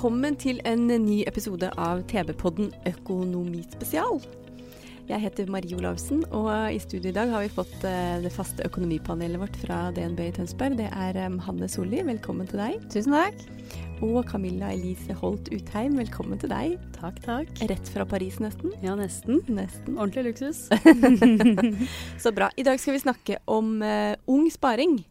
Velkommen til en ny episode av TV-podden Økonomispesial. Jeg heter Marie Olavsen, og i studio i dag har vi fått eh, det faste økonomipanelet vårt fra DNB i Tønsberg. Det er eh, Hanne Solli, velkommen til deg. Tusen takk. Og Camilla Elise Holt Utheim, velkommen til deg. Takk, takk. Rett fra Paris, nesten. Ja, nesten. Nesten. Ordentlig luksus. Så bra. I dag skal vi snakke om uh, ung sparing.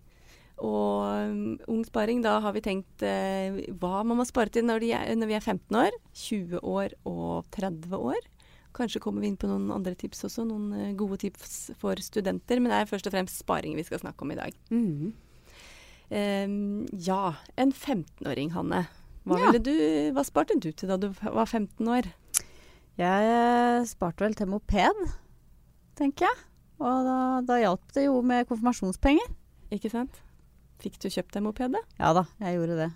Og um, ung sparing, da har vi tenkt eh, hva man må spare til når, de er, når vi er 15 år, 20 år og 30 år. Kanskje kommer vi inn på noen andre tips også, noen eh, gode tips for studenter. Men det er først og fremst sparing vi skal snakke om i dag. Mm. Em, ja, en 15-åring, Hanne. Hva, Ja. ville du, hva sparte du til da du var 15 år? Jeg eh, sparte vel til moped, tenker jeg. Og da, da hjalp det jo med konfirmasjonspenger. Ikke sant? Fikk du kjøpt deg moped? Ja da, jeg gjorde det.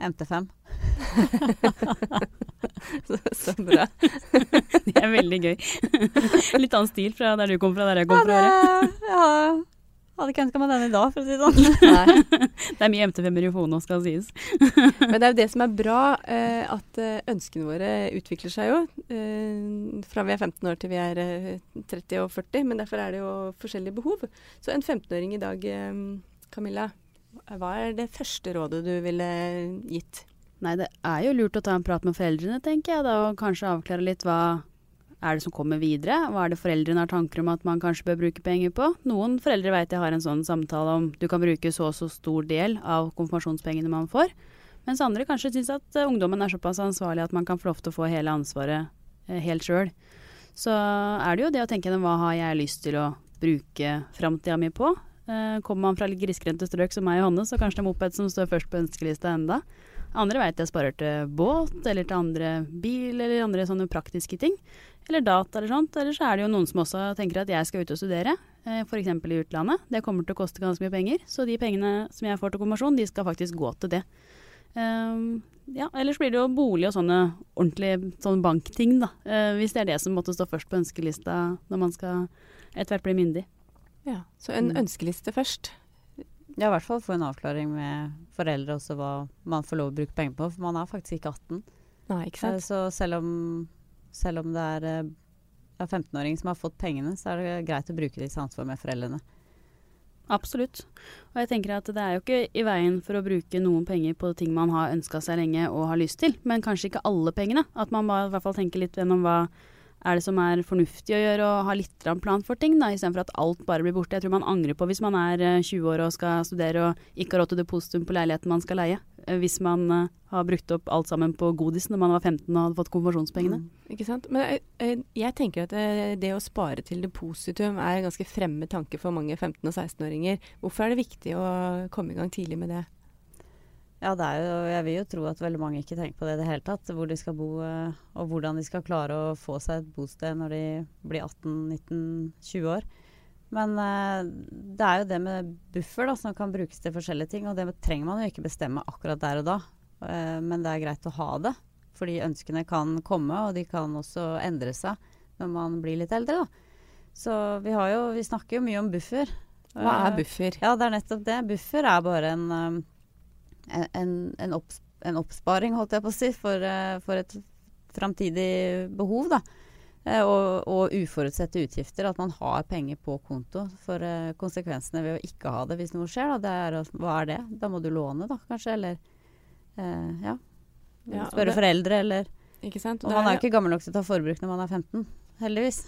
MT5. Så, så bra. Det er veldig gøy. Litt annen stil fra der du kom fra, der jeg kom fra. Ja, det, ja, hadde ikke ønska meg den i dag, for å si det sånn. Nei. Det er mye MT5-er i Fone, skal sies. Men det er jo det som er bra, eh, at eh, ønskene våre utvikler seg jo. Eh, fra vi er 15 år til vi er eh, 30 og 40, men derfor er det jo forskjellige behov. Så en 15-åring i dag, eh, Camilla, hva er det første rådet du ville gitt? Nei, det er jo lurt å ta en prat med foreldrene, tenker jeg. Da, og kanskje avklare litt hva er det som kommer videre. Hva er det foreldrene har tanker om at man kanskje bør bruke penger på? Noen foreldre vet jeg har en sånn samtale om du kan bruke så og så stor del av konfirmasjonspengene man får. Mens andre kanskje syns at eh, ungdommen er såpass ansvarlig at man kan få lov til å få hele ansvaret eh, helt sjøl. Så er det jo det å tenke hva har jeg lyst til å bruke framtida mi på? Eh, kommer man fra litt grisgrendte strøk som meg og Hanne, så kanskje det er moped som står først på ønskelista enda. Andre veit jeg sparer til båt, eller til andre bil, eller andre sånne praktiske ting. Eller data eller sånt. Eller så er det jo noen som også tenker at jeg skal ut og studere, eh, f.eks. i utlandet. Det kommer til å koste ganske mye penger, så de pengene som jeg får til konfirmasjon, de skal faktisk gå til det. Um, ja, ellers blir det jo bolig og sånne ordentlige sånne bankting, da. Uh, hvis det er det som måtte stå først på ønskelista når man skal etter hvert bli myndig. Ja, så en Mm. ønskeliste først. Ja, i hvert fall få en avklaring med foreldre også hva man får lov å bruke penger på. For man er faktisk ikke 18. Nei, ikke Eh, sant? Så selv om, selv om det er en 15-åring som har fått pengene, så er det greit å bruke det i samsvar med foreldrene. Absolutt. Og jeg tenker at det er jo ikke i veien for å bruke noen penger på ting man har ønska seg lenge og har lyst til, men kanskje ikke alle pengene. At man bare i hvert fall tenker litt gjennom hva er det som er fornuftig å gjøre, og ha litt grann plan for ting, da, istedenfor at alt bare blir borte. Jeg tror man angrer på hvis man er eh, 20 år og skal studere og ikke har råd til depositum på leiligheten man skal leie. Eh, Hvis man eh, har brukt opp alt sammen på godis når man var 15 og hadde fått konfirmasjonspengene. Ikke sant? Men eh, eh, jeg tenker at eh, det å spare til depositum er en ganske fremmed tanke for mange 15- og 16-åringer. Hvorfor er det viktig å komme i gang tidlig med det? Ja, det er jo, jeg vil jo tro at veldig mange ikke tenker på det i det hele tatt. Hvor de skal bo, eh, og hvordan de skal klare å få seg et bosted når de blir 18-19-20 år. Men eh, det er jo det med buffer da, som kan brukes til forskjellige ting. Og det trenger man jo ikke bestemme akkurat der og da. Eh, men det er greit å ha det. Fordi ønskene kan komme, og de kan også endre seg når man blir litt eldre. Da. Så vi, har jo, vi snakker jo mye om buffer. Hva er buffer? ja, det er nettopp det. Buffer er bare en, en, en, en, opps en oppsparing, holdt jeg på å si, for, eh, for et framtidig behov. da. Eh, og, og uforutsette utgifter. At man har penger på konto. For eh, konsekvensene ved å ikke ha det hvis noe skjer, da, det er, hva er det? Da må du låne, da kanskje? Eller eh, ja. Ja, Spørre det- foreldre, eller Ikke sant? Og man er jo ikke gammel nok til å ta forbruk når man er 15. Heldigvis.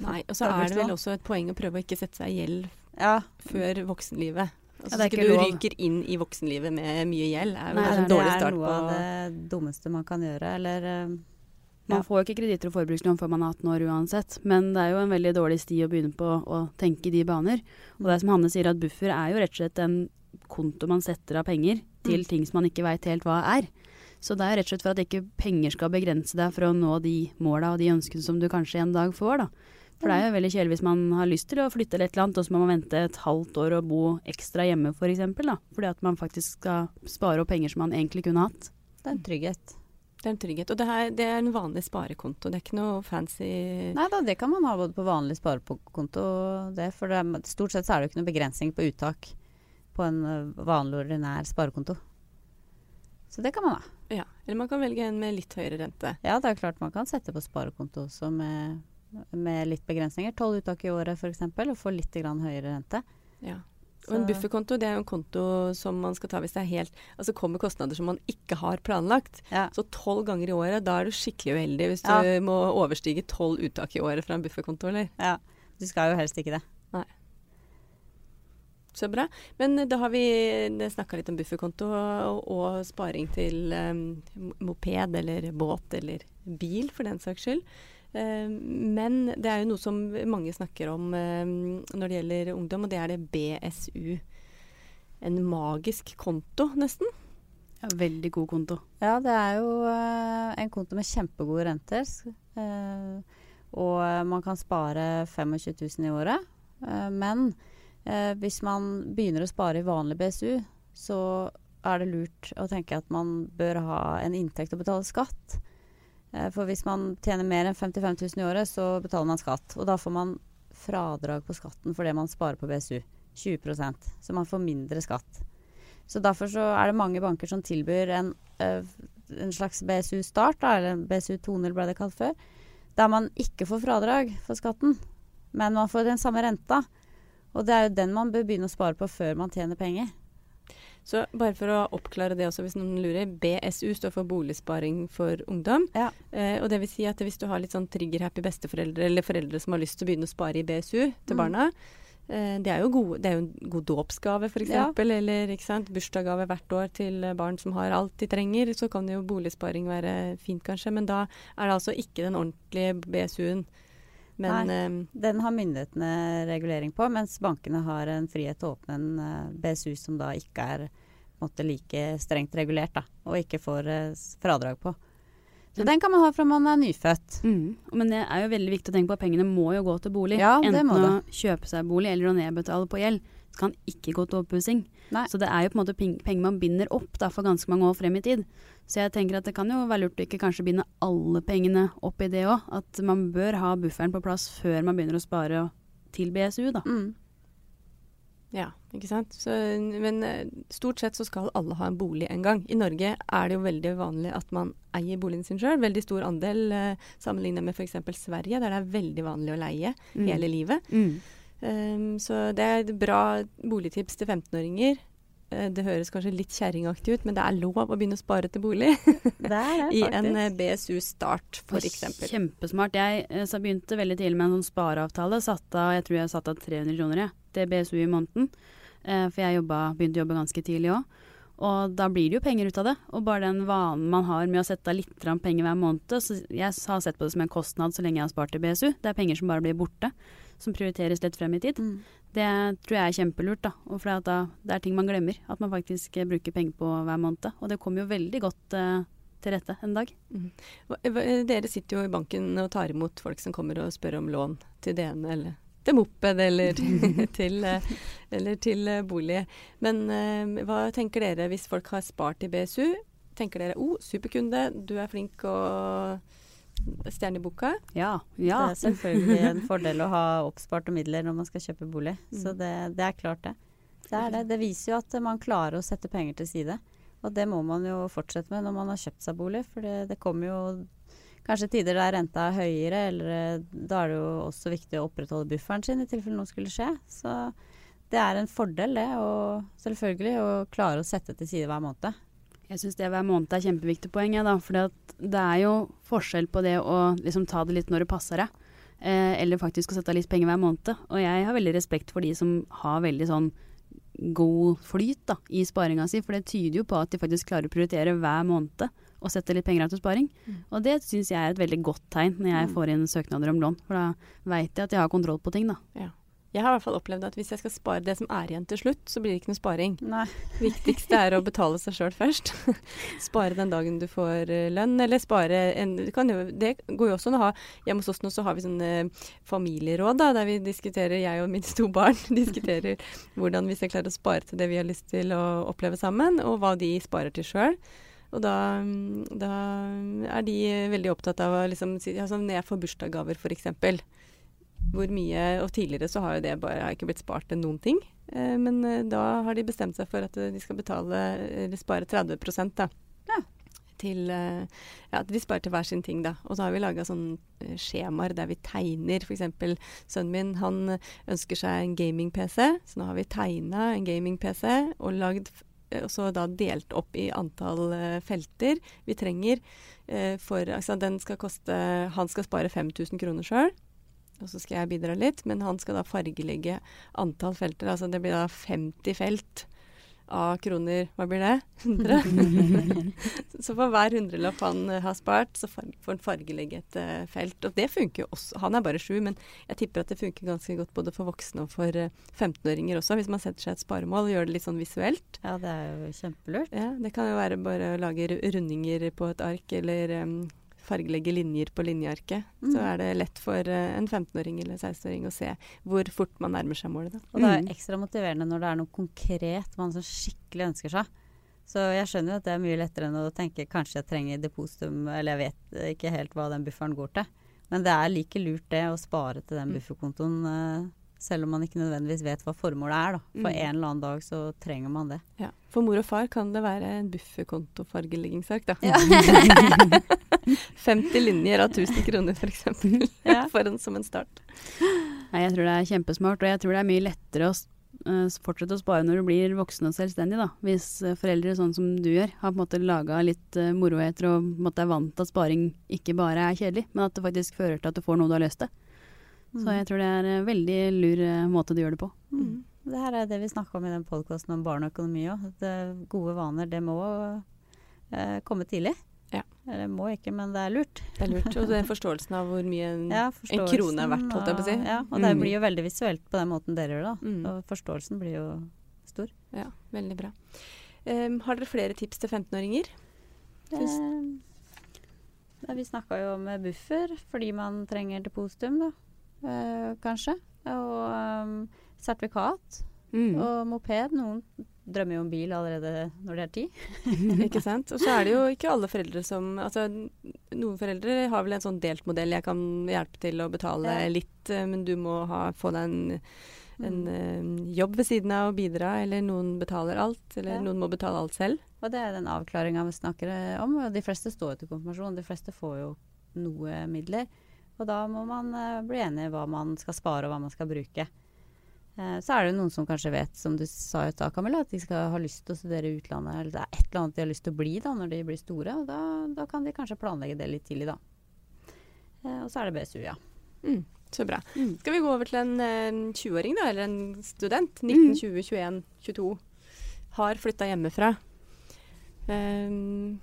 Nei, og så er det vel også et poeng å prøve å ikke sette seg i gjeld Ja, før voksenlivet. Altså, Ja, det ikke du lov. ryker inn i voksenlivet med mye gjeld. er jo Nei, en det er start noe på av det dummeste man kan gjøre. Eller uh, Man Ja. får jo ikke kreditter og forbrukslån før man er 18 år uansett, men det er jo en veldig dårlig sti å begynne på å tenke i de baner. Og det er som Hanne sier, at buffer er jo rett og slett en konto man setter av penger til Mm. ting som man ikke veit helt hva er. Så det er rett og slett for at ikke penger skal begrense deg for å nå de måla og de ønskene som du kanskje en dag får, da. For det er jo veldig kjedelig hvis man har lyst til å flytte eller et eller annet, og så må man vente et halvt år og bo ekstra hjemme f.eks. For eksempel, da. Fordi at man faktisk skal spare opp penger som man egentlig kunne hatt. Det er en trygghet. Det er en trygghet. Og det, her, det er en vanlig sparekonto. Det er ikke noe fancy Nei da, det kan man ha både på vanlig sparekonto og det. For det er, stort sett så er det jo ikke noe begrensning på uttak på en vanlig ordinær sparekonto. Så det kan man ha. Ja. Eller man kan velge en med litt høyere rente. Ja, det er klart man kan sette på sparekonto også med, med litt begrensninger. Tolv uttak i året f.eks. og få litt grann høyere rente. Ja. Og en bufferkonto det er jo en konto som man skal ta hvis det er helt Altså kommer kostnader som man ikke har planlagt. Ja. Så tolv ganger i året, da er du skikkelig uheldig hvis Ja. du må overstige tolv uttak i året fra en bufferkonto, eller? ja. Du skal jo helst ikke det. Så bra. Men eh, da har vi snakka litt om bufferkonto og, og sparing til um, moped eller båt eller bil, for den saks skyld. Eh, men det er jo noe som mange snakker om når det gjelder ungdom, og det er det BSU. En magisk konto, nesten. Ja, veldig god konto. Ja, det er jo eh, en konto med kjempegode renter. eh, og eh, man kan spare 25 000 i året. Eh, men eh, hvis man begynner å spare i vanlig BSU, så er det lurt å tenke at man bør ha en inntekt å betale skatt. Eh, for hvis man tjener mer enn 55 000 i året, så betaler man skatt. Og da får man fradrag på skatten for det man sparer på BSU. 20% Så man får mindre skatt. Så derfor så er det mange banker som tilbyr en, eh, en slags BSU-start, da, eller BSU 2.0 ble det kalt før, der man ikke får fradrag for skatten, men man får den samme renta. Og det er jo den man bør begynne å spare på før man tjener penger. Så bare for å oppklare det også, hvis noen lurer. BSU står for Boligsparing for ungdom. Ja. Eh, og det vil si at hvis du har litt sånn trigger-happy besteforeldre, eller foreldre som har lyst til å begynne å spare i BSU til Mm. barna, eh, det, er jo gode, det er jo en god dåpsgave f.eks., Ja. eksempel eller ikke sant? bursdagsgave hvert år til eh, barn som har alt de trenger. Så kan jo boligsparing være fint, kanskje. Men da er det altså ikke den ordentlige BSU-en. Men eh, Den har myndighetene regulering på, mens bankene har en frihet til å åpne en eh, BSU som da ikke er måte, like strengt regulert, da, og ikke får eh, fradrag på. Så den kan man ha fra man er nyfødt. Mm. Men det er jo veldig viktig å tenke på at pengene må jo gå til bolig. Ja, det Enten må å kjøpe seg bolig eller å nedbetale på gjeld. Det kan ikke gå til oppussing. Så det er jo på en måte penger man binder opp da, for ganske mange år frem i tid. Så jeg tenker at det kan jo være lurt å ikke kanskje binde alle pengene opp i det òg. At man bør ha bufferen på plass før man begynner å spare til BSU, da. Mm. Ja, ikke sant. Så, men eh, stort sett så skal alle ha en bolig en gang. I Norge er det jo veldig vanlig at man eier boligen sin sjøl. Veldig stor andel eh, sammenlignet med f.eks. Sverige, der det er veldig vanlig å leie Mm. hele livet. Mm. Um, så det er et bra boligtips til 15-åringer. Eh, det høres kanskje litt kjerringaktig ut, men det er lov å begynne å spare til bolig. I en BSU Start, Og f.eks. Kjempesmart. Jeg så begynte veldig tidlig med en sånn spareavtale. Satt av, jeg tror jeg satt av 300 kroner jeg, til BSU i måneden. Eh, for jeg jobba, begynte å jobbe ganske tidlig òg. Og da blir det jo penger ut av det. Og bare den vanen man har med å sette av litt penger hver måned. Så jeg har sett på det som en kostnad så lenge jeg har spart til BSU. Det er penger som bare blir borte. Som prioriteres lett frem i tid. Mm. Det tror jeg er kjempelurt. da. Og for at da, det er ting man glemmer. At man faktisk eh, bruker penger på hver måned. Og det kommer jo veldig godt eh, til rette en dag. Hva- Dere sitter jo i banken og tar imot folk som kommer og spør om lån til DN eller til moped eller til, eh, eller til eh, bolig. Men eh, hva tenker dere hvis folk har spart i BSU? Tenker dere oh, superkunde, du er flink og stjerne i boka? Ja. ja. Det er selvfølgelig en fordel å ha oppsparte midler når man skal kjøpe bolig. Så det, det er klart det. Det er det. Det viser jo at man klarer å sette penger til side. Og det må man jo fortsette med når man har kjøpt seg bolig. For det, det kommer jo kanskje tider der renta er høyere, eller eh, da er det jo også viktig å opprettholde bufferen sin i tilfelle noe skulle skje. Så det er en fordel det, og selvfølgelig å klare å sette til side hver måned. Jeg syns det hver måned er kjempeviktig poeng. Da, for det er jo forskjell på det å liksom ta det litt når det passer deg, eh, eller faktisk å sette av litt penger hver måned. Og jeg har veldig respekt for de som har veldig sånn god flyt da, i sparinga si, for det tyder jo på at de faktisk klarer å prioritere hver måned og setter litt penger av til sparing. Mm. Og det syns jeg er et veldig godt tegn når jeg Mm. får inn søknader om lån. For da veit jeg at jeg har kontroll på ting, da. Ja. Jeg har i hvert fall opplevd at hvis jeg skal spare det som er igjen til slutt, så blir det ikke noe sparing. Nei. Viktigste er å betale seg sjøl først. spare den dagen du får eh, lønn, eller spare en kan jo, Det går jo også an å ha Hjemme hos oss nå så har vi sånn eh, familieråd da, der vi diskuterer, jeg og mine to barn diskuterer hvordan vi skal klare å spare til det vi har lyst til å oppleve sammen, og hva de sparer til sjøl. Og da, mm, da er de veldig opptatt av å liksom sånn Når jeg får bursdagsgaver, f.eks. Hvor mye Og tidligere så har jo det bare har ikke blitt spart til noen ting. Eh, men eh, da har de bestemt seg for at eh, de skal betale eller spare 30 da. Ja. Til eh, Ja, de sparer til hver sin ting, da. Og så har vi laga sånne skjemaer der vi tegner. F.eks. sønnen min han ønsker seg en gaming-PC, så nå har vi tegna en gaming-PC og lagd eh, og så da delt opp i antall eh, felter vi trenger. eh, for altså skal koste Han skal spare 5000 kroner sjøl. Og så skal jeg bidra litt, men han skal da fargelegge antall felter. Altså det blir da 50 felt av kroner. Hva blir det? 100? så for hver hundrelapp han eh, har spart, så får han fargelegge et uh, felt. Og det funker jo også. Han er bare sju, men jeg tipper at det funker ganske godt både for voksne og for uh, 15-åringer også, hvis man setter seg et sparemål og gjør det litt sånn visuelt. Ja, det er jo kjempelurt. Ja, det kan jo være bare å lage rundinger på et ark, eller em, fargelegge linjer på linjearket. Så Mm. er det lett for eh, en 15-åring eller 16-åring å se hvor fort man nærmer seg målet. Da. Og det er Mm. ekstra motiverende når det er noe konkret man så skikkelig ønsker seg. Så jeg skjønner jo at det er mye lettere enn å tenke kanskje jeg trenger depositum, eller jeg vet ikke helt hva den bufferen går til. Men det er like lurt det å spare til den Mm. bufferkontoen, eh, selv om man ikke nødvendigvis vet hva formålet er. da. For Mm. en eller annen dag så trenger man det. Ja. For mor og far kan det være en bufferkontofargeleggingsark, da. 50 linjer av 1000 kroner, f.eks. Ja. For en, som en start. Nei, jeg tror det er kjempesmart, og jeg tror det er mye lettere å eh, fortsette å spare når du blir voksen og selvstendig, da. Hvis eh, foreldre, sånn som du gjør, har på en måte laga litt uh, moroheter og på en måte er vant til at sparing ikke bare er kjedelig, men at det faktisk fører til at du får noe du har lyst til. Så jeg tror det er en veldig lur eh, måte du gjør det på. Mm. Det her er det vi snakka om i den podkasten om barn og økonomi òg. Gode vaner, det må eh, komme tidlig. Eller må ikke, men det er lurt. Det er lurt. Og den forståelsen av hvor mye en, Ja, en krone er verdt, holdt jeg på å si. Ja, og det Mm. blir jo veldig visuelt på den måten dere gjør det. Mm. Og forståelsen blir jo stor. Ja, veldig bra. Um, har dere flere tips til 15-åringer? Fins- Eh, vi snakka jo om buffer fordi man trenger depositum, da. Uh, kanskje. Og um, sertifikat. Mm. Og moped. Noen drømmer jo om bil allerede når de er ti. Ikke sant? Og så er det jo ikke alle foreldre som Altså, noen foreldre har vel en sånn delt modell. Jeg kan hjelpe til å betale Ja. litt, eh, men du må ha, få deg en, en Mm. eh, jobb ved siden av å bidra. Eller noen betaler alt, eller Ja. noen må betale alt selv. Og det er den avklaringa vi snakker eh, om. og De fleste står jo til konfirmasjon. De fleste får jo noe midler. Og da må man ø, bli enig i hva man skal spare og hva man skal bruke. Eh, så er det noen som kanskje vet, som du sa i stad, Camilla, at de skal ha lyst til å studere i utlandet. Eller det er et eller annet de har lyst til å bli da, når de blir store. Og da, da kan de kanskje planlegge det litt tidlig, da. Eh, og så er det BSU, ja. Mm, så bra. Mm. Skal vi gå over til en en 20-åring, da? Eller en student? Mm. 19, 20, 21, 22. Har flytta hjemmefra. Um,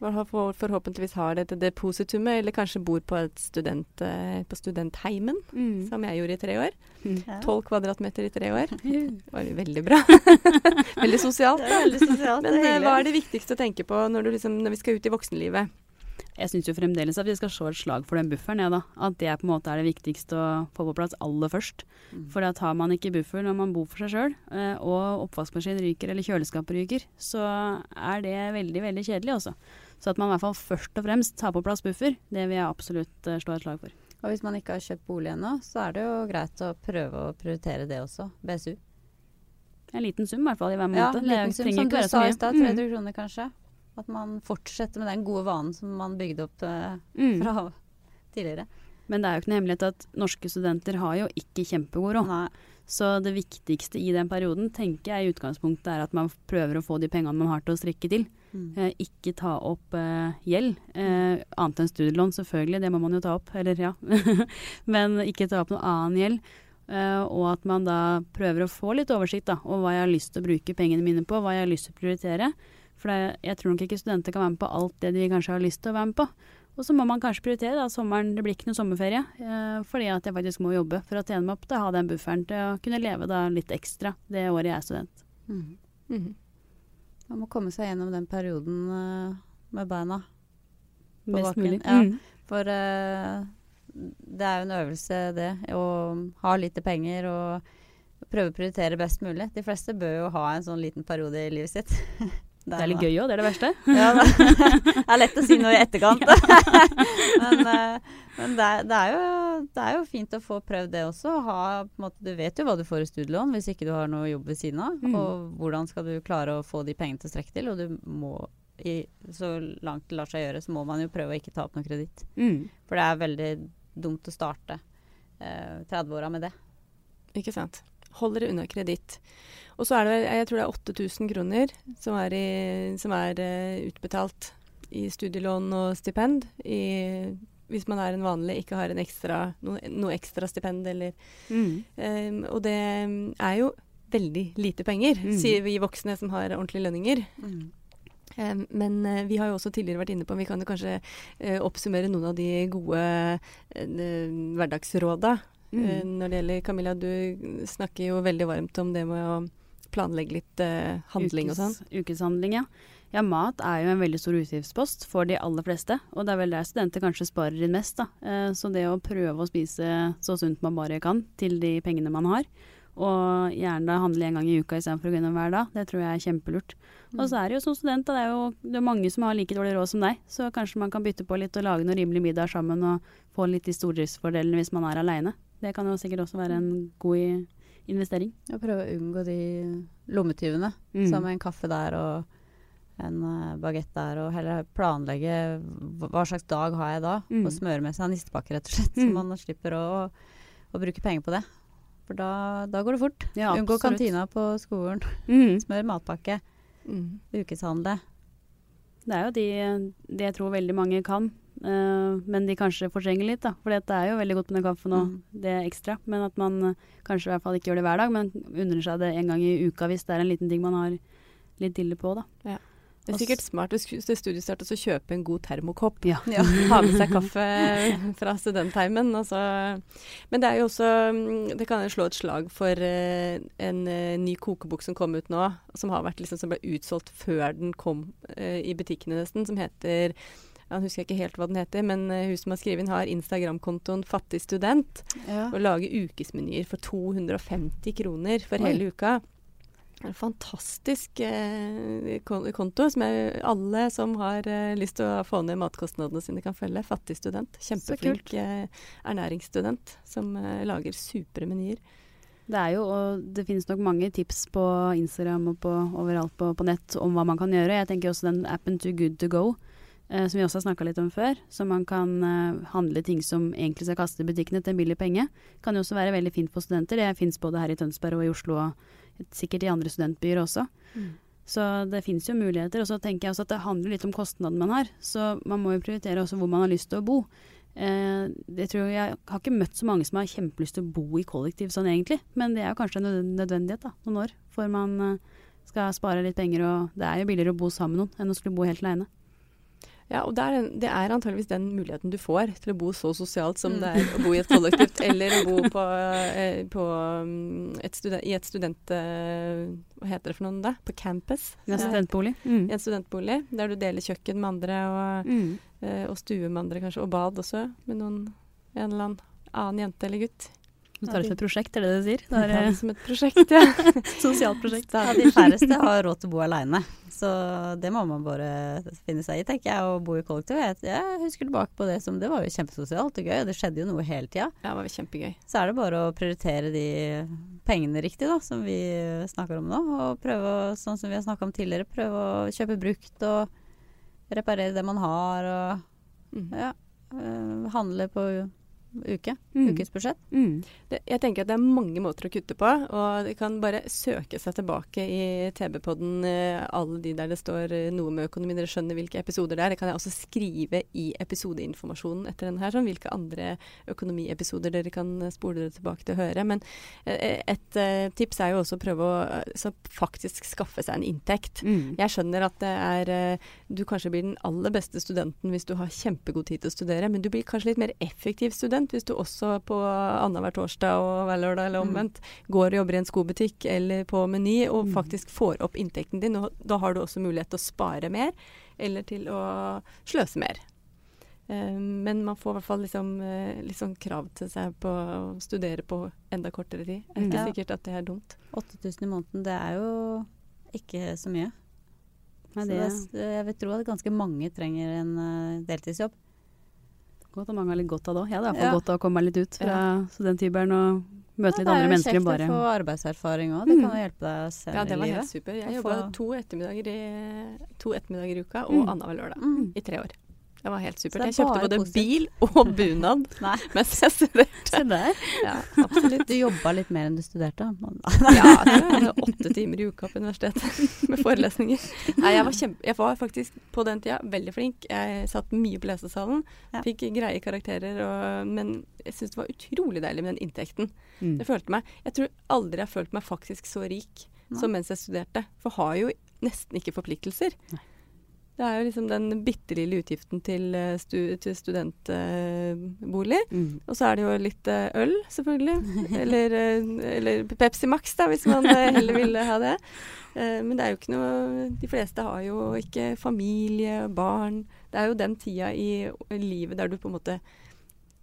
forhåpentligvis har det et depositumet, eller kanskje bor på et student, eh, på studentheimen, Mm. som jeg gjorde i tre år. Ja. 12 kvadratmeter i tre år. Det var veldig bra. veldig sosialt. Er veldig sosialt. Men det er eh, hva er det viktigste å tenke på når, du liksom, når vi skal ut i voksenlivet? Jeg syns jo fremdeles at vi skal slå et slag for den bufferen, ja, da. At det på en måte er det viktigste å få på plass aller først. Mm. For da tar man ikke buffer når man bor for seg sjøl, og oppvaskmaskin ryker eller kjøleskapet ryker, så er det veldig, veldig kjedelig også. Så at man i hvert fall først og fremst tar på plass buffer, det vil jeg absolutt eh, slå et slag for. Og hvis man ikke har kjøpt bolig ennå, så er det jo greit å prøve å prioritere det også. BSU. En liten sum i hvert fall i hver Ja, en liten sum, som du sa i stad, 300 Mm. kroner kanskje. At man fortsetter med den gode vanen som man bygde opp eh, Mm. fra tidligere. Men det er jo ikke noe hemmelighet at norske studenter har jo ikke kjempegod råd. Så det viktigste i den perioden tenker jeg i utgangspunktet er at man prøver å få de pengene man har til å strikke til. Mm. Eh, ikke ta opp eh, gjeld. Eh, annet enn studielån, selvfølgelig. Det må man jo ta opp. Eller ja. Men ikke ta opp noe annen gjeld. Eh, og at man da prøver å få litt oversikt da, over hva jeg har lyst til å bruke pengene mine på, hva jeg har lyst til å prioritere. For det, jeg tror nok ikke studenter kan være med på alt det de kanskje har lyst til å være med på. Og så må man kanskje prioritere da, sommeren. Det blir ikke noe sommerferie. Eh, fordi at jeg faktisk må jobbe for å tjene meg opp til å ha den bufferen til å kunne leve da litt ekstra det året jeg er student. Mm. Mhm. Man må komme seg gjennom den perioden eh, med beina på Mest bakken. mulig. Ja. Mm. For eh, det er jo en øvelse, det. Å ha lite penger og prøve å prioritere best mulig. De fleste bør jo ha en sånn liten periode i livet sitt. Det er litt gøy òg, det er det verste. Ja, det er lett å si noe i etterkant. men eh, men det, er, det, er jo, det er jo fint å få prøvd det også. Ha, måte, du vet jo hva du får i studielån hvis ikke du har noe jobb ved siden av. Mm. Og hvordan skal du klare å få de pengene til å strekke til. Og du må, i, så langt det lar seg gjøre, så må man jo prøve å ikke ta opp noe kreditt. Mm. For det er veldig dumt å starte eh, 30-åra med det. Ikke sant. Hold dere unna kreditt. Og så er det, jeg tror det er 8000 kroner som er, i, som er uh, utbetalt i studielån og stipend. I, hvis man er en vanlig, ikke har en ekstra, noe, noe ekstra stipend eller Mm. um, Og det er jo veldig lite penger, Mm. sier vi voksne som har ordentlige lønninger. Ehm, men eh, vi har jo også tidligere vært inne på Vi kan jo kanskje eh, oppsummere noen av de gode uh, hverdagsråda. Mm. Når det gjelder Camilla, du snakker jo veldig varmt om det med å planlegge litt handling handling og sånn. Ukeshandling, ja. Ja, mat er jo en veldig stor utgiftspost for de aller fleste. Og det er vel der studenter kanskje sparer inn mest, da. Eh, så det å prøve å spise så sunt man bare kan til de pengene man har, og gjerne handle en gang i uka istedenfor å gå innom hver dag, det tror jeg er kjempelurt. Og så er det jo som student, da, det er jo det er mange som har like dårlig råd som deg, så kanskje man kan bytte på litt og lage noe rimelig middag sammen og få litt de stordriftsfordelene hvis man er aleine. Det kan jo sikkert også være en god investering. Og prøve å unngå de lommetyvene. Mm. Som en kaffe der og en uh, bagett der. Og heller planlegge hva slags dag har jeg da, Mm. og smøre med seg nistepakke, rett og slett. Så Mm. man slipper å, å bruke penger på det. For da, da går det fort. Ja, Unngå kantina på skolen. Mm. Smør matpakke. Mm. Ukeshandle. Det er jo de, det jeg tror veldig mange kan, uh, men de kanskje fortrenger litt, da. For det er jo veldig godt med den kaffen og Mm. det er ekstra. Men at man eh, kanskje i hvert fall ikke gjør det hver dag, men unner seg det en gang i uka hvis det er en liten ting man har litt dille på, da. Det er sikkert smart ved det til studiestart å kjøpe en god termokopp. Ja. Ha med seg kaffe fra studentheimen. Altså. Men det er jo også mm, Det kan slå et slag for eh, en eh, ny kokebok som kom ut nå, som har vært liksom som ble utsolgt før den kom eh, i butikkene nesten, som heter ja, jeg husker ikke helt hva den heter, men hun som har skrevet den, har Instagram-kontoen Fattig student. Og lager ukesmenyer for 250 kroner for Oi. hele uka. En fantastisk eh, konto som alle som har eh, lyst til å få ned matkostnadene sine, kan følge. Fattig student. Kjempeflink eh, ernæringsstudent som eh, lager supre menyer. Det er jo, og det finnes nok mange tips på Instagram og på, overalt på, på nett om hva man kan gjøre. Jeg tenker også den appen Too Good To Go, eh, som vi også har snakka litt om før. Så man kan eh, handle ting som egentlig skal kaste i butikkene til en billig penge. Kan jo også være veldig fint for studenter. Det fins både her i Tønsberg og i Oslo, og sikkert i andre studentbyer også. Så det fins jo muligheter. Og så tenker jeg også at det handler litt om kostnaden man har. Så man må jo prioritere også hvor man har lyst til å bo. Eh, det tror jeg, jeg har ikke møtt så mange som har kjempelyst til å bo i kollektiv sånn egentlig, men det er jo kanskje en nødvendighet da, noen år, for man eh, skal spare litt penger, og det er jo billigere å bo sammen med noen enn å skulle bo helt alene. Ja, og det er, det er antageligvis den muligheten du får til å bo så sosialt som det er å bo i et kollektivt, eller å bo på, eh, på mm, et student, i et student... eh, Hva heter det for noe da? På campus? Ja, Ja. studentbolig. I Mm. en studentbolig, der du deler kjøkken med andre, og, Mm. eh, og stue med andre kanskje, og bad også, med noen, en eller annen annen jente eller gutt. Du tar det som et prosjekt, er det det du sier? Det er det som et prosjekt, ja. sosialt prosjekt. Ja, de færreste har råd til å bo aleine. Så det må man bare finne seg i, tenker jeg. Å bo i kollektiv. Jeg, jeg husker tilbake på det som Det var jo kjempesosialt og gøy, og det skjedde jo noe hele tida. Ja, det var kjempegøy. Så er det bare å prioritere de pengene riktig, da, som vi snakker om nå. Og prøve å, sånn som vi har snakka om tidligere, prøve å kjøpe brukt og reparere det man har, og Mm. ja, øh, handle på uke. Mm. Ukesbudsjett. Mm. Det, jeg tenker at det er mange måter å kutte på, og de kan bare søke seg tilbake i TV-podden, eh, alle de der det står eh, noe med økonomi, dere skjønner hvilke episoder det er. Det kan jeg også skrive i episodeinformasjonen etter denne her, sånn hvilke andre økonomiepisoder dere kan eh, spole dere tilbake til å høre. Men et tips er jo også å prøve å så faktisk skaffe seg en inntekt. Mm. Jeg skjønner at det er Du kanskje blir den aller beste studenten hvis du har kjempegod tid til å studere, men du blir kanskje litt mer effektiv student hvis du også på annenhver torsdag og hver lørdag eller omvendt går og jobber i en skobutikk eller på Meny og faktisk får opp inntekten din. Da har du også mulighet til å spare mer eller til å sløse mer. Eh, men man får i hvert fall liksom, liksom krav til seg på å studere på enda kortere tid. Det er ikke Ja. sikkert at det er dumt. 8000 i måneden, det er jo ikke så mye. Men det jeg vil tro at ganske mange trenger en eh, deltidsjobb. Godt at mange har litt godt av det òg. Jeg hadde iallfall Ja. godt av å komme meg litt ut fra studenthybelen og møte litt andre mennesker enn bare Det er jo kjekt å få arbeidserfaring òg. Det Mm. kan jo hjelpe deg senere Ja, det var helt super. Jeg jobba få- to ettermiddager i, to ettermiddager i uka og Mm. annenhver lørdag Mm. i tre år. Det var helt supert. er Jeg kjøpte både positivt. bil og bunad mens jeg studerte. Se der. Ja, absolutt. Du jobba litt mer enn du studerte. Ja, det var åtte timer i uka på universitetet med forelesninger. Nei, jeg var, kjempe, jeg var faktisk på den tida veldig flink. Jeg satt mye på lesesalen, fikk greie karakterer, og, men jeg syntes det var utrolig deilig med den inntekten. Mm. Jeg følte meg, jeg tror aldri jeg har følt meg faktisk så rik Nei. som mens jeg studerte. For har jo nesten ikke forpliktelser. Det er jo liksom den bitte lille utgiften til, eh, stu, til studentbolig. Mm. Og så er det jo litt eh, øl, selvfølgelig. Eller, eh, eller Pepsi Max, da, hvis man heller ville ha det. Eh, men det er jo ikke noe De fleste har jo ikke familie, barn. Det er jo den tida i livet der du på en måte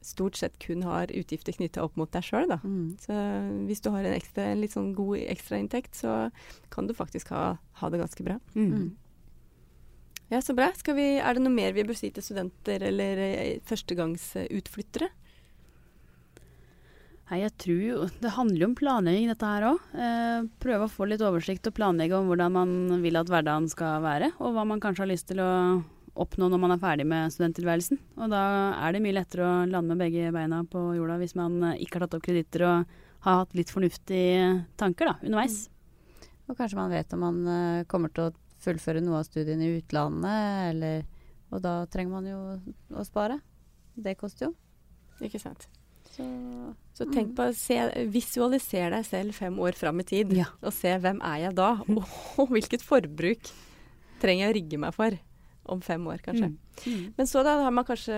stort sett kun har utgifter knytta opp mot deg sjøl, da. Mm. Så hvis du har en, ekstra, en litt sånn god ekstrainntekt, så kan du faktisk ha, ha det ganske bra. Mm. Mm. Ja, så bra. Skal vi, er det noe mer vi bør si til studenter eller eh, førstegangsutflyttere? Nei, jeg tror jo Det handler jo om planlegging, dette her òg. Eh, prøve å få litt oversikt og planlegge om hvordan man vil at hverdagen skal være, og hva man kanskje har lyst til å oppnå når man er ferdig med studenttilværelsen. Og da er det mye lettere å lande med begge beina på jorda hvis man eh, ikke har tatt opp kreditter og har hatt litt fornuftige tanker da, underveis. Og kanskje man vet om man eh, kommer til å fullføre noe av studiene i utlandet, eller Og da trenger man jo å spare. Det koster jo. Ikke sant. Så Så tenk på, se, visualiser deg selv fem år fram i tid, Ja. og se hvem er jeg da, og, hvilket forbruk trenger jeg å rigge meg for om fem år, kanskje. Mm. Men så da har man kanskje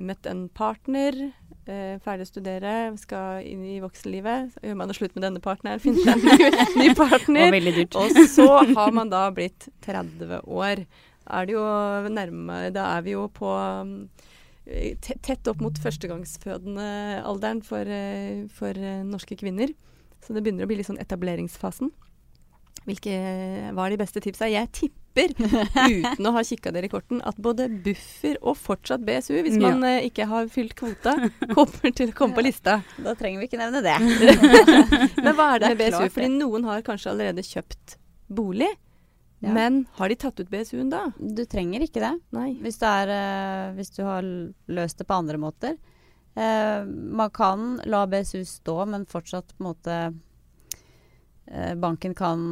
møtt en partner, eh, ferdig å studere, skal inn i voksenlivet. Så gjør man det slutt med denne partneren, finner seg en ny, partner. Og. Og så har man da blitt 30 år. Er det jo nærmere Da er vi jo på um, tett opp mot førstegangsfødende-alderen for, eh, for eh, norske kvinner. Så det begynner å bli litt sånn etableringsfasen. Hvilke, hva er de beste tipsa? Jeg tipper, uten å ha kikka dere i korten, at både buffer og fortsatt BSU, hvis Ja. man eh, ikke har fylt kvota, kommer til å komme på lista. da trenger vi ikke nevne det. Men hva er det, Det er med BSU? klart Fordi noen har kanskje allerede kjøpt bolig. Ja. Men har de tatt ut BSU-en da? Du trenger ikke det. Nei. Hvis, det er, uh, hvis du har løst det på andre måter. Uh, man kan la BSU stå, men fortsatt på en måte Banken kan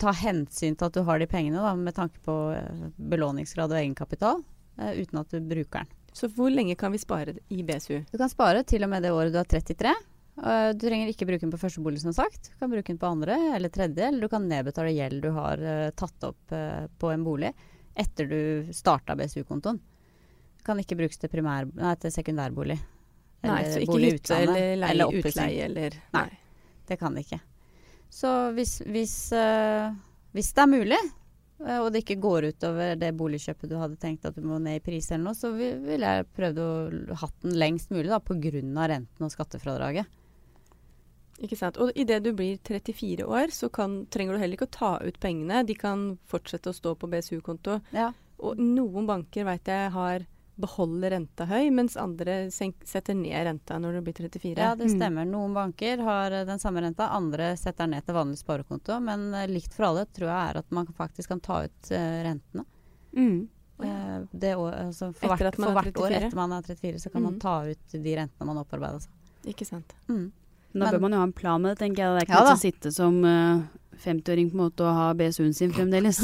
ta hensyn til at du har de pengene, da, med tanke på eh, belåningsgrad og egenkapital, eh, uten at du bruker den. Så hvor lenge kan vi spare i BSU? Du kan spare til og med det året du er 33. Eh, du trenger ikke bruke den på første bolig, som sagt. Du kan bruke den på andre eller tredje, eller du kan nedbetale gjeld du har eh, tatt opp eh, på en bolig etter du starta BSU-kontoen. Kan ikke brukes til, primær, nei, til sekundærbolig. Nei, så ikke bolig hytte eller leie eller utleie eller Nei. Det kan det ikke. Så hvis, hvis, eh, hvis det er mulig, eh, og det ikke går utover det boligkjøpet du hadde tenkt at du må ned i pris eller noe, så vil- ville jeg prøvd å ha hatt den lengst mulig da, av renten og skattefradraget. Ikke sant. Og idet du blir 34 år, så kan, trenger du heller ikke å ta ut pengene. De kan fortsette å stå på BSU-konto. Ja. Og noen banker vet jeg har beholder renta høy, mens andre senk, setter ned renta når du blir 34. Ja, det Mm. stemmer. Noen banker har eh, den samme renta, andre setter ned til vanlig sparekonto. Men eh, likt for alle tror jeg er at man faktisk kan ta ut eh, rentene. Mm. Eh, det altså for Etter hvert, for er hvert år etter man er 34, så kan man Mhm. ta ut de rentene man har opparbeida seg. Ikke sant. Mm. Da bør man jo ha en plan med det, tenker jeg. Det er ikke Ja noe å sitte som eh, 50-åring på en måte å ha BSU-en sin fremdeles.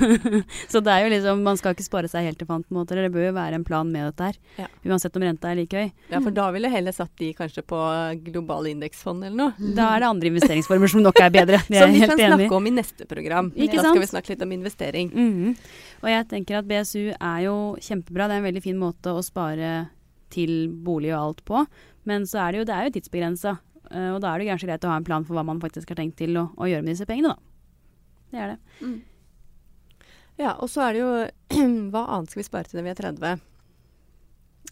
så det er jo liksom, man skal ikke spare seg helt til fant, på en måte. Eller det bør jo være en plan med dette her. Ja. Uansett om renta er like høy. Ja, for da ville heller satt de kanskje på globale indeksfond eller noe. Da er det andre investeringsformer som nok er bedre. Det Som vi kan enig snakke om i neste program. Ikke da sant? skal vi snakke litt om investering. Mhm. Og jeg tenker at BSU er jo kjempebra. Det er en veldig fin måte å spare til bolig og alt på. Men så er det jo, det er jo tidsbegrensa. Eh, og da er det kanskje greit å ha en plan for hva man faktisk har tenkt til å, å gjøre med disse pengene, da. Det er det. Ja, og så er det jo Hva annet skal vi spare til når vi er 30?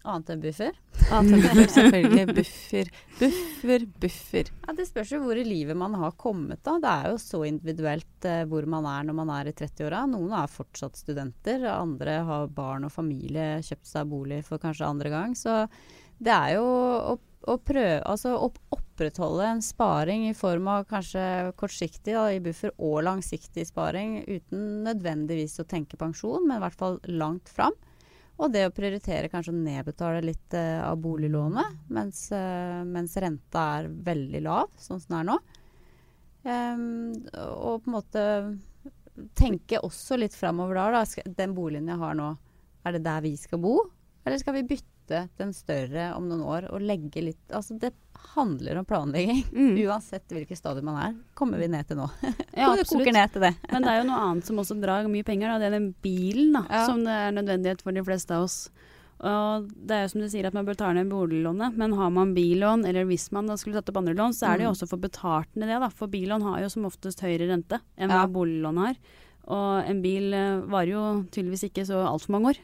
Annet enn buffer? Annet enn buffer, selvfølgelig. Buffer, buffer, buffer. Ja, Det spørs jo hvor i livet man har kommet. da. Det er jo så individuelt eh, hvor man er når man er i 30-åra. Noen er fortsatt studenter, andre har barn og familie, kjøpt seg bolig for kanskje andre gang. Så det er jo å, å prøve Altså å opprettholde en sparing i form av kanskje kortsiktig da, i buffer og langsiktig sparing uten nødvendigvis å tenke pensjon, men i hvert fall langt fram. Og det å prioritere kanskje å nedbetale litt uh, av boliglånet mens, uh, mens renta er veldig lav, sånn som den er nå. Um, og på en måte tenke også litt framover da, da. Den boligen jeg har nå, er det der vi skal bo? Eller skal vi bytte den større om noen år og legge litt Altså det handler om planlegging. Mm. Uansett hvilket stadium man er, kommer vi ned til nå. Ja, absolutt. til det. Men det er jo noe annet som også drar mye penger, da. Det er den bilen, da. Ja. Som det er nødvendighet for de fleste av oss. Og det er jo som du sier at man bør ta ned boliglånet, men har man billån, eller hvis man da skulle tatt opp andre lån, så er det jo Mm. også få betalt ned det, da. For billån har jo som oftest høyere rente enn Ja. hva boliglån har. Og en bil eh, varer jo tydeligvis ikke så altfor mange år.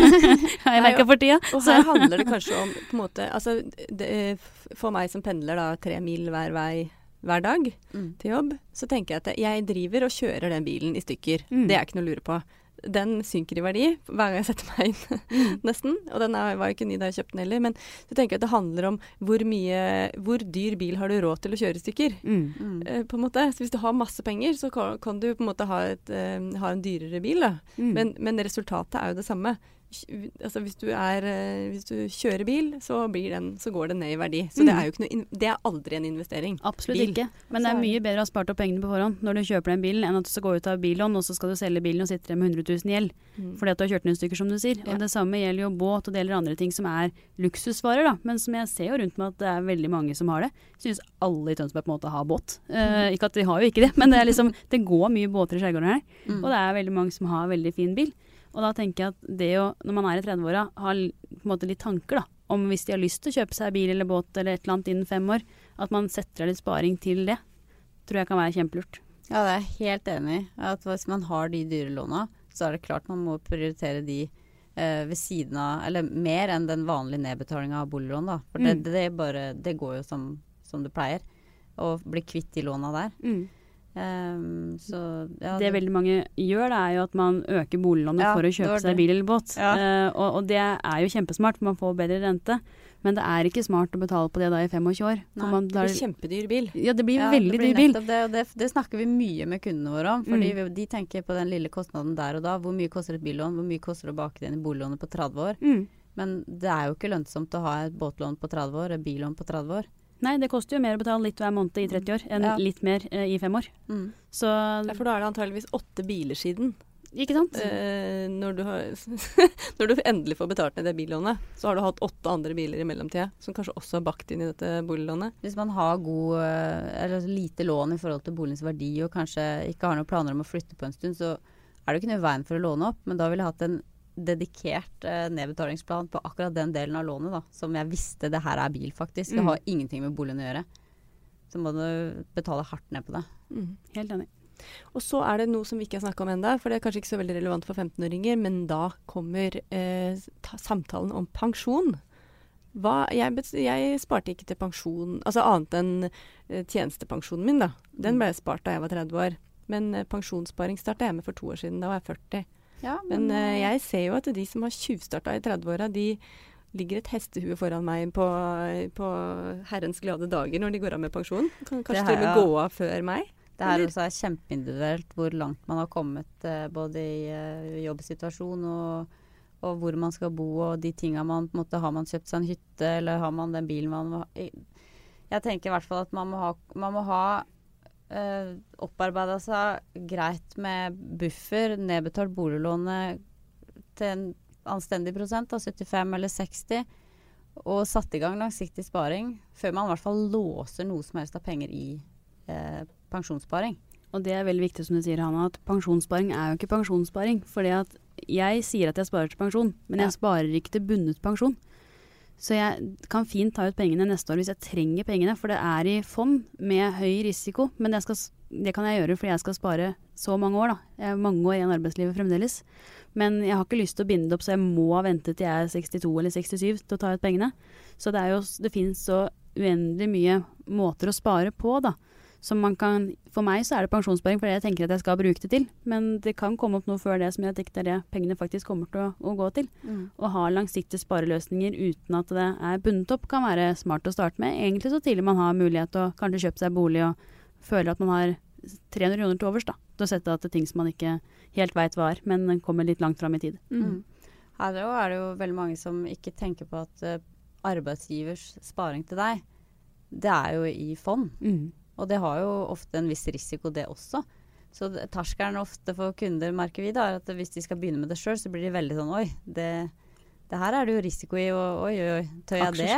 har jeg merka for tida. Og her handler det kanskje om på en måte Altså det, for meg som pendler da tre mil hver vei hver dag Mm. til jobb, så tenker jeg at jeg driver og kjører den bilen i stykker. Mm. Det er ikke noe å lure på. Den synker i verdi hver gang jeg setter meg inn, Mm. nesten. Og den er, var ikke ny da jeg kjøpte den heller. Men så tenker jeg at det handler om hvor mye Hvor dyr bil har du råd til å kjøre i stykker? Mm. Mm. Eh, på en måte. Så hvis du har masse penger, så kan, kan du på en måte ha, et, eh, ha en dyrere bil. Da. Mm. Men, men resultatet er jo det samme. Altså hvis du, er, eh, hvis du kjører bil, så, blir den, så går den ned i verdi. Så det Mm. er jo ikke noe, det er aldri en investering. Absolutt Bil. ikke. Men det er er mye bedre å ha spart opp pengene på forhånd når du kjøper den bilen, enn at du skal gå ut av billån, og så skal du selge bilen og sitte igjen med 100 000 gjeld. Mm. Fordi at du har kjørt i stykker, som du sier. Ja. Og det samme gjelder jo båt og deler andre ting som er luksusvarer, da. Men som jeg ser jo rundt meg at det er veldig mange som har det. Syns alle i Tønsberg på en måte har båt. Uh, ikke at de har jo ikke det, men det er liksom Det går mye båter i skjærgården her. Mm. Og det er veldig mange som har veldig fin bil. Og da tenker jeg at det å, når man er i 30-åra, ha på en måte litt tanker da, om hvis de har lyst til å kjøpe seg bil eller båt eller et eller annet innen fem år, at man setter av litt sparing til det, tror jeg kan være kjempelurt. Ja, det er jeg helt enig i. At hvis man har de dyre låna, så er det klart man må prioritere de eh, ved siden av Eller mer enn den vanlige nedbetalinga av boliglån, da. For det, Mm. det, er bare, det går jo som, som det pleier. Å bli kvitt de låna der. Ehm, så ja, det veldig mange gjør, det er jo at man øker boliglånet Ja, for å det kjøpe seg bil eller båt. Ja. Uh, og, og det er jo kjempesmart, for man får bedre rente. Men det er ikke smart å betale på det da i 25 år. Nei, man, Det da, blir kjempedyr bil. ja, det blir Ja, veldig det blir dyr bil. Det, det, det snakker vi mye med kundene våre om. Fordi Mm. vi, de tenker på den lille kostnaden der og da. Hvor mye koster et billån? Hvor mye koster det å bake det inn i boliglånet på 30 år? Mm. Men det er jo ikke lønnsomt å ha et båtlån på 30 år, et billån på 30 år. Nei, det koster jo mer å betale litt hver måned i 30 år enn Ja. litt mer eh, i fem år. Mm. Så Ja, for da er det antageligvis åtte biler siden. Ikke sant? Eh, når, du har, når du endelig får betalt ned det billånet, så har du hatt åtte andre biler i mellomtida, som kanskje også er bakt inn i dette boliglånet. Hvis man har god, eh, eller lite lån i forhold til boligens verdi, og kanskje ikke har noen planer om å flytte på en stund, så er det jo ikke noe i veien for å låne opp. Men da ville jeg hatt en dedikert eh, nedbetalingsplan på akkurat den delen av lånet, da. Som jeg visste det her er bil, faktisk. Det Mm. har ingenting med boligen å gjøre. Så må du betale hardt ned på det. Helt enig. Og så er det noe som vi ikke har snakka om ennå, for det er kanskje ikke så veldig relevant for 15-åringer, men da kommer eh, ta, samtalen om pensjon. Hva, jeg, jeg sparte ikke til pensjon, altså annet enn eh, tjenestepensjonen min, da. Den ble jeg spart da jeg var 30 år. Men eh, pensjonssparing starta jeg med for to år siden. Da var jeg 40. Ja, Men eh, jeg ser jo at de som har tjuvstarta i 30-åra, de ligger et hestehue foran meg på, på herrens glade dager når de går av med pensjon. Kan kanskje til og med gå av før meg. Det her også er kjempeindividuelt hvor langt man har kommet uh, både i uh, jobbsituasjon og, og hvor man skal bo og de tinga man på en måte Har man kjøpt seg en hytte, eller har man den bilen man må ha jeg tenker i hvert fall at man må ha, man må ha uh, opparbeida seg greit med buffer, nedbetalt boliglånet til en anstendig prosent, da, 75 eller 60, og satt i gang langsiktig sparing før man i hvert fall låser noe som helst av penger i eh, pensjonssparing. Og det er veldig viktig som du sier, Hanna, at pensjonssparing er jo ikke pensjonssparing. Fordi at jeg sier at jeg sparer til pensjon, men Ja. jeg sparer ikke til bundet pensjon. Så jeg kan fint ta ut pengene neste år hvis jeg trenger pengene, for det er i fond med høy risiko. Men skal, det kan jeg gjøre fordi jeg skal spare så mange år, da. Jeg er mange år igjen i arbeidslivet fremdeles. Men jeg har ikke lyst til å binde det opp, så jeg må vente til jeg er 62 eller 67 til å ta ut pengene. Så det, det finnes så uendelig mye måter å spare på, da. Som man kan, for meg så er det pensjonssparing fordi jeg tenker at jeg skal bruke det til. Men det kan komme opp noe før det som jeg tenker det er det pengene faktisk kommer til å, å gå til. Å ha langsiktige spareløsninger uten at det er bundet opp, kan være smart å starte med. Egentlig så tidlig man har mulighet til å kanskje kjøpe seg bolig og føler at man har 300 kroner til overs da, til å sette av til ting som man ikke helt veit hva er, men kommer litt langt fram i tid. Mm. Her er det jo veldig mange som ikke tenker på at eh, arbeidsgivers sparing til deg, det er jo i fond. Og det har jo ofte en viss risiko, det også. Så terskelen ofte for kunder, merker vi, da, er at hvis de skal begynne med det sjøl, så blir de veldig sånn Oi, det, det her er det jo risiko i, og oi, oi, tør jeg det?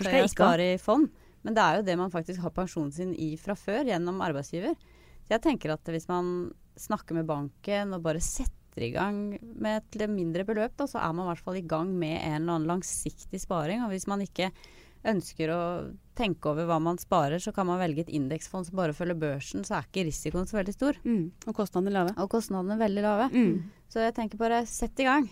Tør jeg spare i fond? Men det er jo det man faktisk har pensjonen sin i fra før, gjennom arbeidsgiver. Så jeg tenker at hvis man snakker med banken og bare setter i gang med et mindre beløp, da, så er man i hvert fall i gang med en eller annen langsiktig sparing. Og hvis man ikke ønsker å tenke over hva man sparer, så kan man velge et indeksfond som bare følger børsen, så er ikke risikoen så veldig stor. Mm. Og kostnadene lave. Og kostnadene er veldig lave. Mm. Så jeg tenker bare sett i gang.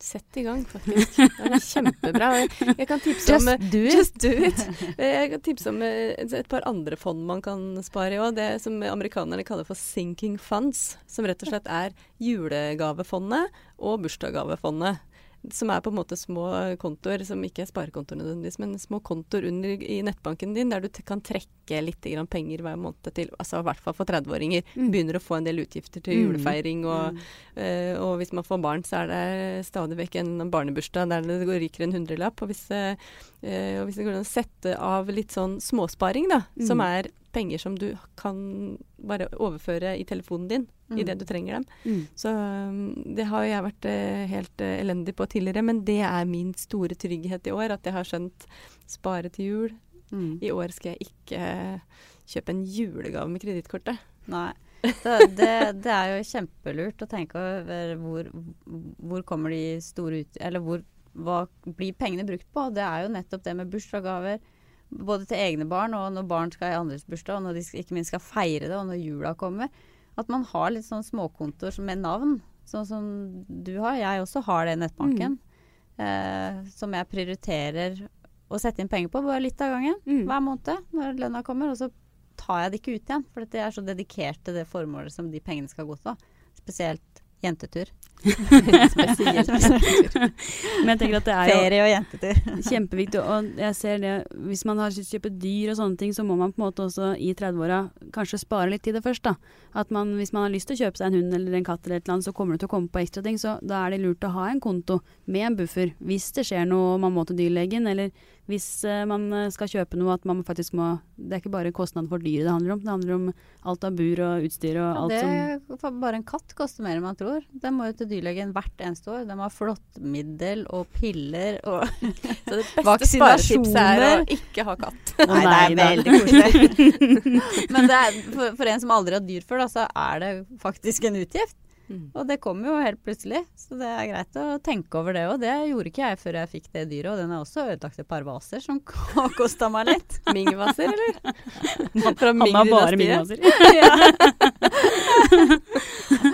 Sett i gang, faktisk. Det er kjempebra. Jeg- Jeg kan tipse om Just do it. Just do it. Jeg kan tipse om eh, et par andre fond man kan spare i òg. Det som amerikanerne kaller for sinking funds. Som rett og slett er julegavefondet og bursdagsgavefondet. Som er på en måte små kontoer, som ikke er sparekontoer nødvendigvis, men små kontoer under i nettbanken din, der du kan trekke litt penger hver måned til, altså i hvert fall for 30-åringer. Mm. Begynner å få en del utgifter til Mm. julefeiring og Eh, og hvis man får barn, så er det stadig vekk en barnebursdag der det går ryker en hundrelapp. Og hvis, eh, og hvis det går an å sette av litt sånn småsparing, da, Mm. som er penger som du kan bare overføre i telefonen din Mm. idet du trenger dem. Mm. Så um, det har jeg vært eh, helt eh, elendig på tidligere, men det er min store trygghet i år. At jeg har skjønt spare til jul. Mm. I år skal jeg ikke eh, kjøpe en julegave med kredittkortet. Nei. Det, det, det er jo kjempelurt å tenke over hvor, hvor kommer de store ut... Eller hvor, hva blir pengene brukt på? Det er jo nettopp det med bursdagsgaver. Både til egne barn og når barn skal i andres bursdag, og når de ikke minst skal feire det, og når jula kommer. At man har litt sånn småkontoer med navn, sånn som du har. Jeg også har det i nettbanken. Eh, som jeg prioriterer å sette inn penger på, bare litt av gangen. Mm. Hver måned når lønna kommer. Og så tar jeg det ikke ut igjen, for jeg er så dedikert til det formålet som de pengene skal gå til. Spesielt jentetur. Spesielt. Men jeg tenker at det er jo Ferie og jentetur. Kjempeviktig. Og jeg ser det, hvis man har lyst til å kjøpe dyr og sånne ting, så må man på en måte også i 30-åra kanskje spare litt til det først, da. At man, hvis man har lyst til å kjøpe seg en hund eller en katt eller et eller annet, så kommer det til å komme på ekstra ting. Så da er det lurt å ha en konto med en buffer hvis det skjer noe og man må til dyrlegen, eller hvis eh, man eh, skal kjøpe noe at man faktisk må Det er ikke bare kostnaden for dyret det handler om, det handler om alt av bur og utstyr og Ja, alt som bare en katt koster mer enn man tror. Den må jo til dyrlegen hvert eneste år. De har ha flåttmiddel og piller og Så det beste sparetipset er å ikke ha katt. Nei, det er veldig koselig. Men det er, for, for en som aldri har dyr før, da, så er det faktisk en utgift. Mm. Og det kommer jo helt plutselig, så det er greit å tenke over det òg. Det gjorde ikke jeg før jeg fikk det dyret, og den har også ødelagt et par vaser som kosta meg litt. Mingvaser, eller? Fra Han har bare Ming-dynastiet.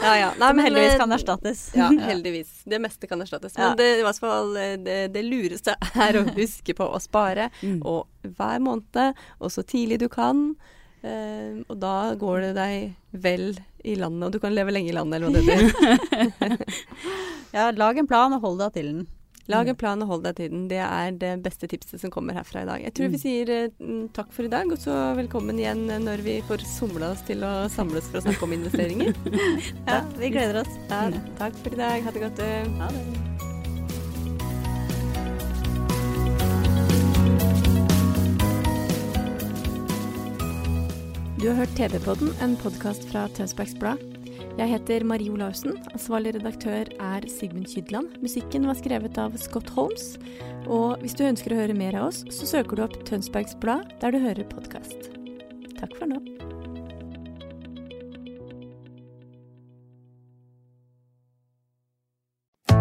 Ja, ja. Nei, Som men, heldigvis eh, kan erstattes. Ja, heldigvis. Det meste kan erstattes. Ja. Men det, i hvert fall, eh, det, det lureste er å huske på å spare. Mm. Og hver måned, og så tidlig du kan. Eh, og da går det deg vel i landet, og du kan leve lenge i landet, eller hva det heter. Ja, lag en plan og hold deg til den. Lag en plan og hold deg til den. Det er det beste tipset som kommer herfra i dag. Jeg tror vi sier eh, takk for i dag, og så velkommen igjen når vi får somla oss til å samles for å snakke om investeringer. Ja, vi gleder oss. Ja, takk for i dag. Ha det godt. Ha det. Du har hørt TV-podden, en podkast fra Tønsbergs Blad. Jeg heter Marie Olaussen. Ansvarlig redaktør er Sigmund Kydland. Musikken var skrevet av Scott Holmes. Og hvis du ønsker å høre mer av oss, så søker du opp Tønsbergs Blad der du hører podkast. Takk for nå.